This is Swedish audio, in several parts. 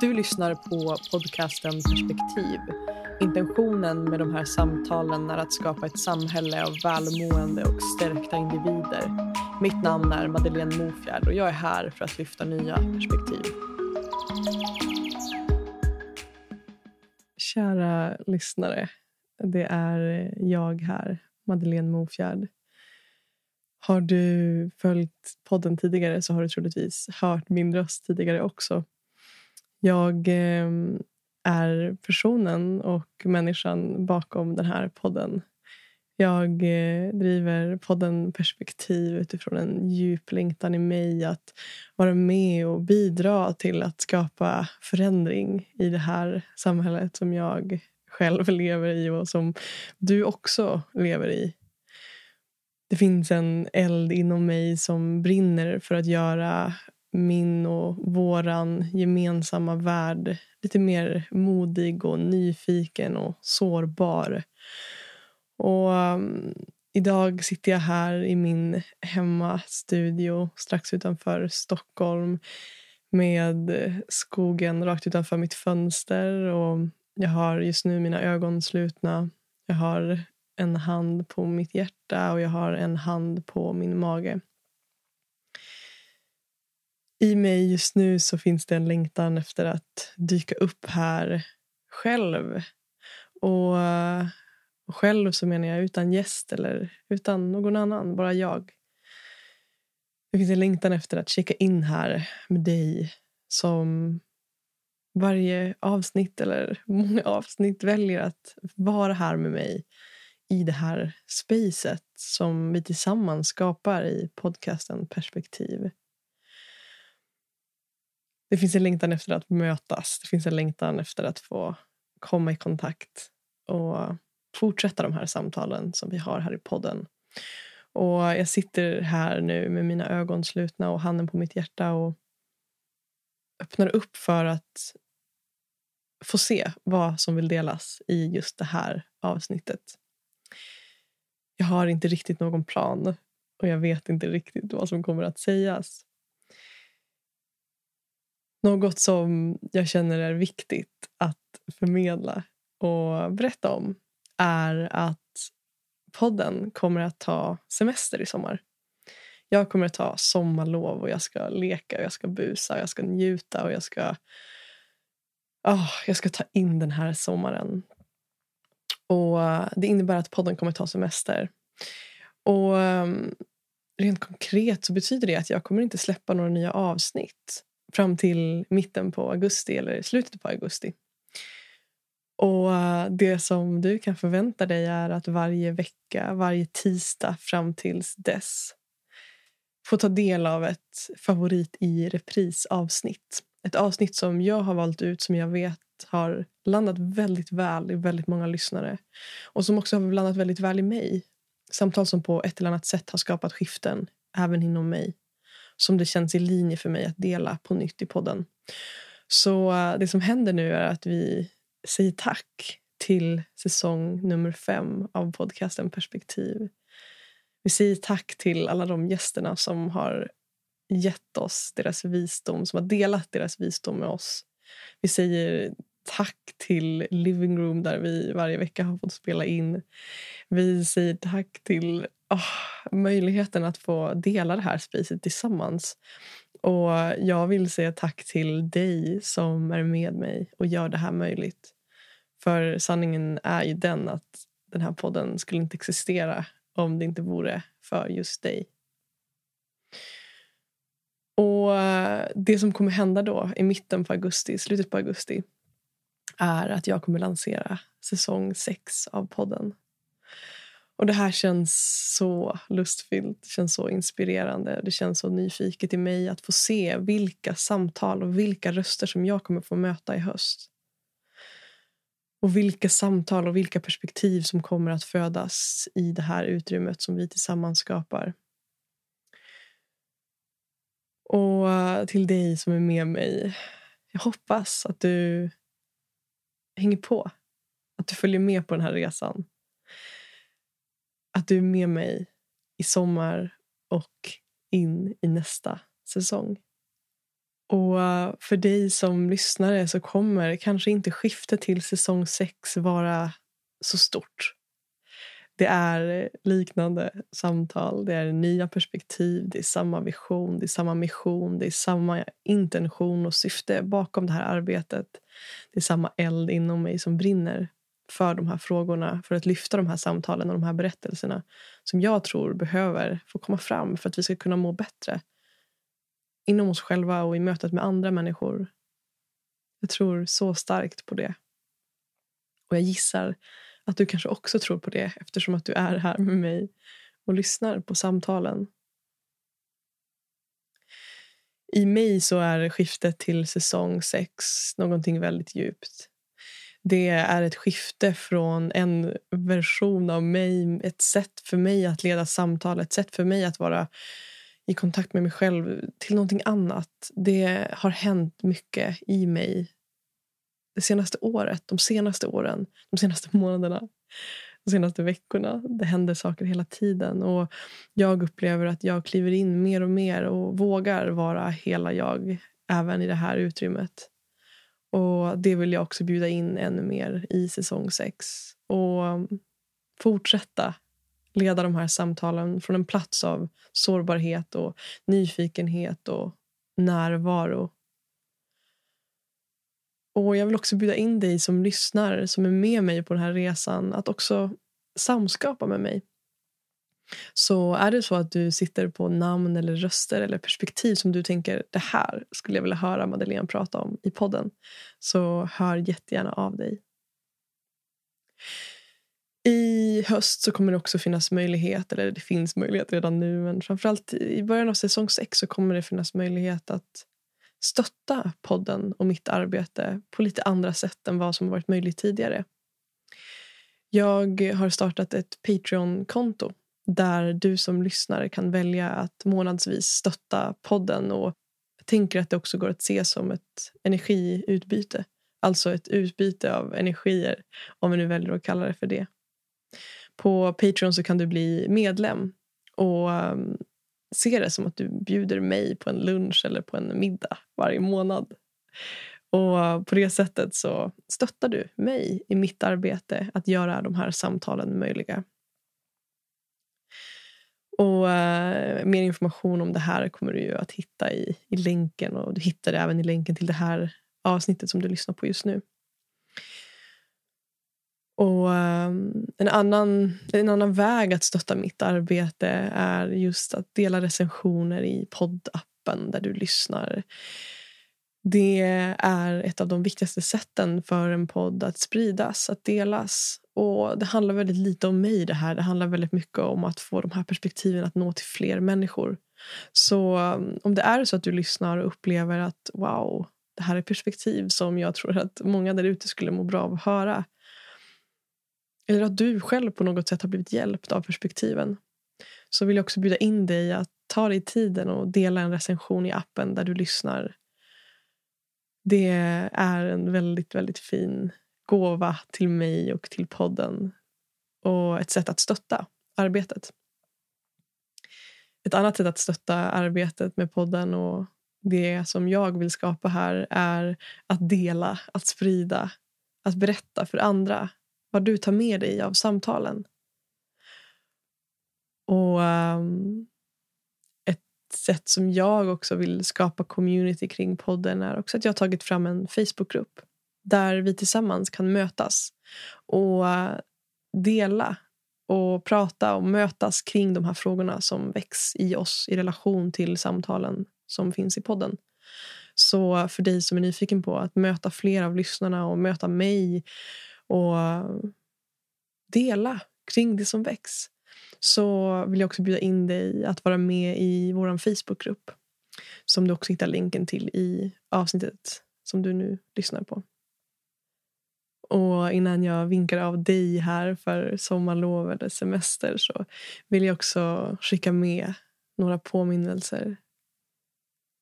Du lyssnar på podcasten Perspektiv. Intentionen med de här samtalen är att skapa ett samhälle av välmående och stärkta individer. Mitt namn är Madeleine Mofjärd och jag är här för att lyfta nya perspektiv. Kära lyssnare, det är jag här, Madeleine Mofjärd. Har du följt podden tidigare så har du troligtvis hört min röst tidigare också. Jag eh, är personen och människan bakom den här podden. Jag eh, driver podden Perspektiv utifrån en djup längtan i mig att vara med och bidra till att skapa förändring i det här samhället som jag själv lever i och som du också lever i. Det finns en eld inom mig som brinner för att göra min och våran gemensamma värld lite mer modig och nyfiken och sårbar. Och um, idag sitter jag här i min hemmastudio strax utanför Stockholm med skogen rakt utanför mitt fönster. Och jag har just nu mina ögon slutna. Jag har en hand på mitt hjärta och jag har en hand på min mage. I mig just nu så finns det en längtan efter att dyka upp här själv. Och, och själv så menar jag utan gäst eller utan någon annan, bara jag. Det finns en längtan efter att checka in här med dig som varje avsnitt eller många avsnitt väljer att vara här med mig i det här spacet som vi tillsammans skapar i podcasten Perspektiv. Det finns en längtan efter att mötas. Det finns en längtan efter att få komma i kontakt och fortsätta de här samtalen som vi har här i podden. Och Jag sitter här nu med mina ögon slutna och handen på mitt hjärta och öppnar upp för att få se vad som vill delas i just det här avsnittet. Jag har inte riktigt någon plan och jag vet inte riktigt vad som kommer att sägas. Något som jag känner är viktigt att förmedla och berätta om är att podden kommer att ta semester i sommar. Jag kommer att ta sommarlov och jag ska leka, och jag ska busa, och jag ska njuta och jag ska, oh, jag ska ta in den här sommaren. Och eh, Det innebär att podden kommer att ta semester. Och ehm, Rent konkret så betyder det att jag kommer inte släppa några nya avsnitt fram till mitten på augusti eller slutet på augusti. Och eh, Det som du kan förvänta dig är att varje vecka, varje tisdag fram tills dess få ta del av ett favorit i reprisavsnitt. Ett avsnitt som jag har valt ut som jag vet har landat väldigt väl i väldigt många lyssnare och som också har landat väldigt väl i mig. Samtal som på ett eller annat sätt har skapat skiften även inom mig som det känns i linje för mig att dela på nytt i podden. Så eh, det som händer nu är att vi säger tack till säsong nummer fem av podcasten Perspektiv. Vi säger tack till alla de gästerna som har gett oss deras visdom, som har delat deras visdom med oss. Vi säger tack till Living Room där vi varje vecka har fått spela in. Vi säger tack till oh, möjligheten att få dela det här spacet tillsammans. Och Jag vill säga tack till dig som är med mig och gör det här möjligt. För sanningen är ju den att den här podden skulle inte existera om det inte vore för just dig. Och Det som kommer hända då i mitten på augusti, slutet på augusti är att jag kommer lansera säsong sex av podden. Och Det här känns så lustfyllt, det känns så inspirerande. Det känns så nyfiket i mig att få se vilka samtal och vilka röster som jag kommer få möta i höst. Och vilka samtal och vilka perspektiv som kommer att födas i det här utrymmet som vi tillsammans skapar. Och till dig som är med mig. Jag hoppas att du hänger på. Att du följer med på den här resan. Att du är med mig i sommar och in i nästa säsong. Och eh, för dig som lyssnare så kommer kanske inte skiftet till säsong sex vara så stort. Det är liknande samtal, det är nya perspektiv, det är samma vision, det är samma mission, det är samma intention och syfte bakom det här arbetet. Det är samma eld inom mig som brinner för de här frågorna, för att lyfta de här samtalen och de här berättelserna som jag tror behöver få komma fram för att vi ska kunna må bättre inom oss själva och i mötet med andra människor. Jag tror så starkt på det. Och jag gissar att du kanske också tror på det eftersom att du är här med mig och lyssnar på samtalen. I mig så är skiftet till säsong 6 någonting väldigt djupt. Det är ett skifte från en version av mig, ett sätt för mig att leda samtal, ett sätt för mig att vara i kontakt med mig själv till någonting annat. Det har hänt mycket i mig det senaste året, de senaste åren, de senaste månaderna, de senaste veckorna. Det händer saker hela tiden. Och Jag upplever att jag kliver in mer och mer och vågar vara hela jag även i det här utrymmet. Och Det vill jag också bjuda in ännu mer i säsong sex. Och fortsätta leda de här samtalen från en plats av sårbarhet och nyfikenhet och närvaro. Och Jag vill också bjuda in dig som lyssnar, som är med mig på den här resan att också samskapa med mig. Så är det så att du sitter på namn eller röster eller perspektiv som du tänker det här skulle jag vilja höra Madeleine prata om i podden så hör jättegärna av dig. I höst så kommer det också finnas möjlighet, eller det finns möjlighet redan nu men framförallt i början av säsong 6 så kommer det finnas möjlighet att stötta podden och mitt arbete på lite andra sätt än vad som varit möjligt tidigare. Jag har startat ett Patreon-konto där du som lyssnare kan välja att månadsvis stötta podden och jag tänker att det också går att se som ett energiutbyte. Alltså ett utbyte av energier, om vi nu väljer att kalla det för det. På Patreon så kan du bli medlem och ehm, se det som att du bjuder mig på en lunch eller på en middag varje månad. Och På det sättet så stöttar du mig i mitt arbete att göra de här samtalen möjliga. Och uh, Mer information om det här kommer du att hitta i, i länken. och Du hittar det även i länken till det här avsnittet som du lyssnar på just nu. Och ehm, en, annan, en annan väg att stötta mitt arbete är just att dela recensioner i poddappen där du lyssnar. Det är ett av de viktigaste sätten för en podd att spridas, att delas. Och Det handlar väldigt lite om mig. det här. Det handlar väldigt mycket om att få de här perspektiven att nå till fler människor. Så ehm, om det är så att du lyssnar och upplever att wow, det här är perspektiv som jag tror att många där ute skulle må bra av att höra eller att du själv på något sätt har blivit hjälpt av perspektiven så vill jag också bjuda in dig att ta dig tiden och dela en recension i appen där du lyssnar. Det är en väldigt, väldigt fin gåva till mig och till podden och ett sätt att stötta arbetet. Ett annat sätt att stötta arbetet med podden och det som jag vill skapa här är att dela, att sprida, att berätta för andra vad du tar med dig av samtalen. Och um, Ett sätt som jag också vill skapa community kring podden är också att jag har tagit fram en Facebookgrupp där vi tillsammans kan mötas och uh, dela och prata och mötas kring de här frågorna som väcks i oss i relation till samtalen som finns i podden. Så för dig som är nyfiken på att möta fler av lyssnarna och möta mig och dela kring det som väcks så vill jag också bjuda in dig att vara med i vår Facebookgrupp som du också hittar länken till i avsnittet som du nu lyssnar på. Och innan jag vinkar av dig här för sommarlov eller semester så vill jag också skicka med några påminnelser.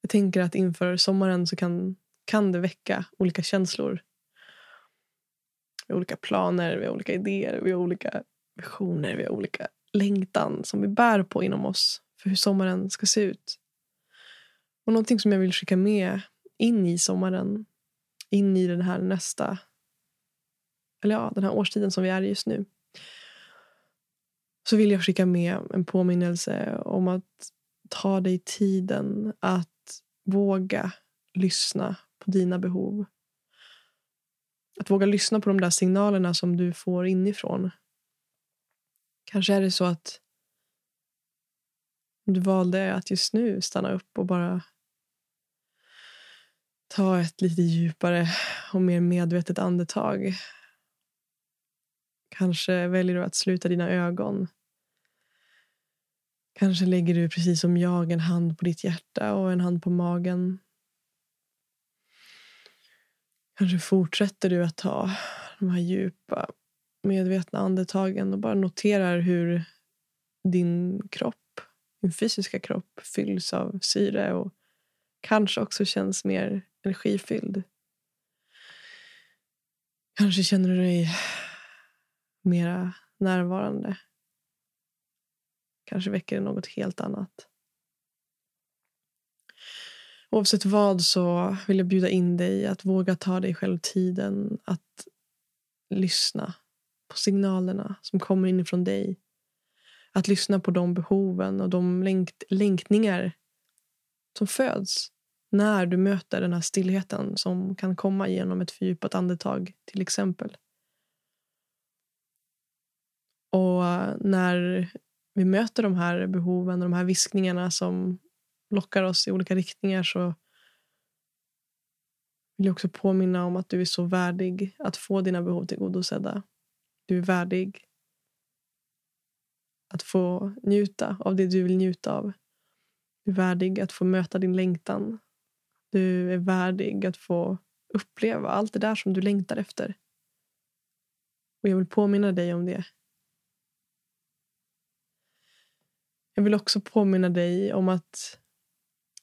Jag tänker att inför sommaren så kan, kan det väcka olika känslor vi har olika planer, vi har olika idéer, vi har olika visioner, vi har olika längtan som vi bär på inom oss för hur sommaren ska se ut. Och Någonting som jag vill skicka med in i sommaren, in i den här nästa, eller ja, den här årstiden som vi är i just nu, så vill jag skicka med en påminnelse om att ta dig tiden att våga lyssna på dina behov. Att våga lyssna på de där signalerna som du får inifrån. Kanske är det så att du valde att just nu stanna upp och bara ta ett lite djupare och mer medvetet andetag. Kanske väljer du att sluta dina ögon. Kanske lägger du precis som jag en hand på ditt hjärta och en hand på magen. Kanske fortsätter du att ta de här djupa medvetna andetagen och bara noterar hur din kropp, din fysiska kropp fylls av syre och kanske också känns mer energifylld. Kanske känner du dig mera närvarande. Kanske väcker det något helt annat. Oavsett vad så vill jag bjuda in dig att våga ta dig själv tiden att lyssna på signalerna som kommer inifrån dig. Att lyssna på de behoven och de längt längtningar som föds när du möter den här stillheten som kan komma genom ett fördjupat andetag, till exempel. Och när vi möter de här behoven och de här viskningarna som lockar oss i olika riktningar så vill jag också påminna om att du är så värdig att få dina behov tillgodosedda. Du är värdig att få njuta av det du vill njuta av. Du är värdig att få möta din längtan. Du är värdig att få uppleva allt det där som du längtar efter. Och jag vill påminna dig om det. Jag vill också påminna dig om att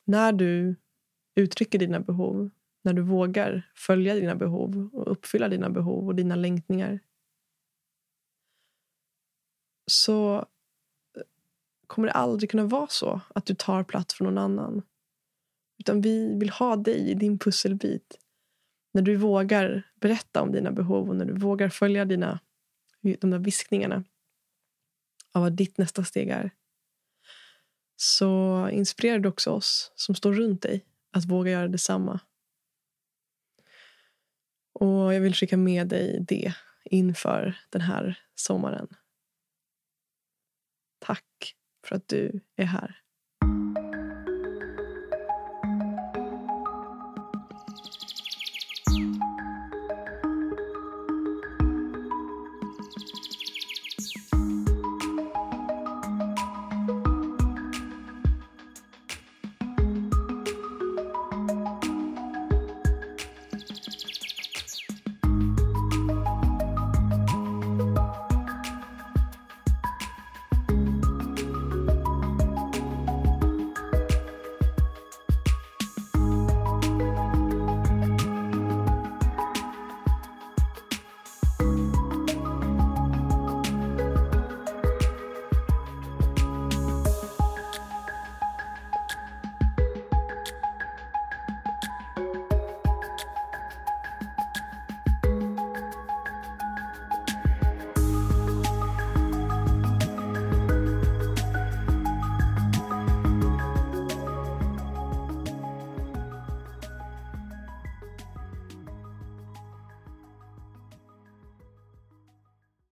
när du uttrycker dina behov, när du vågar följa dina behov och uppfylla dina behov och dina längtningar så eh, kommer det aldrig kunna vara så att du tar plats från någon annan. Utan vi vill ha dig i din pusselbit. När du vågar berätta om dina behov och när du vågar följa dina, de där viskningarna av vad ditt nästa steg är så inspirerar du också oss som står runt dig att våga göra detsamma. Och jag vill skicka med dig det inför den här sommaren. Tack för att du är här.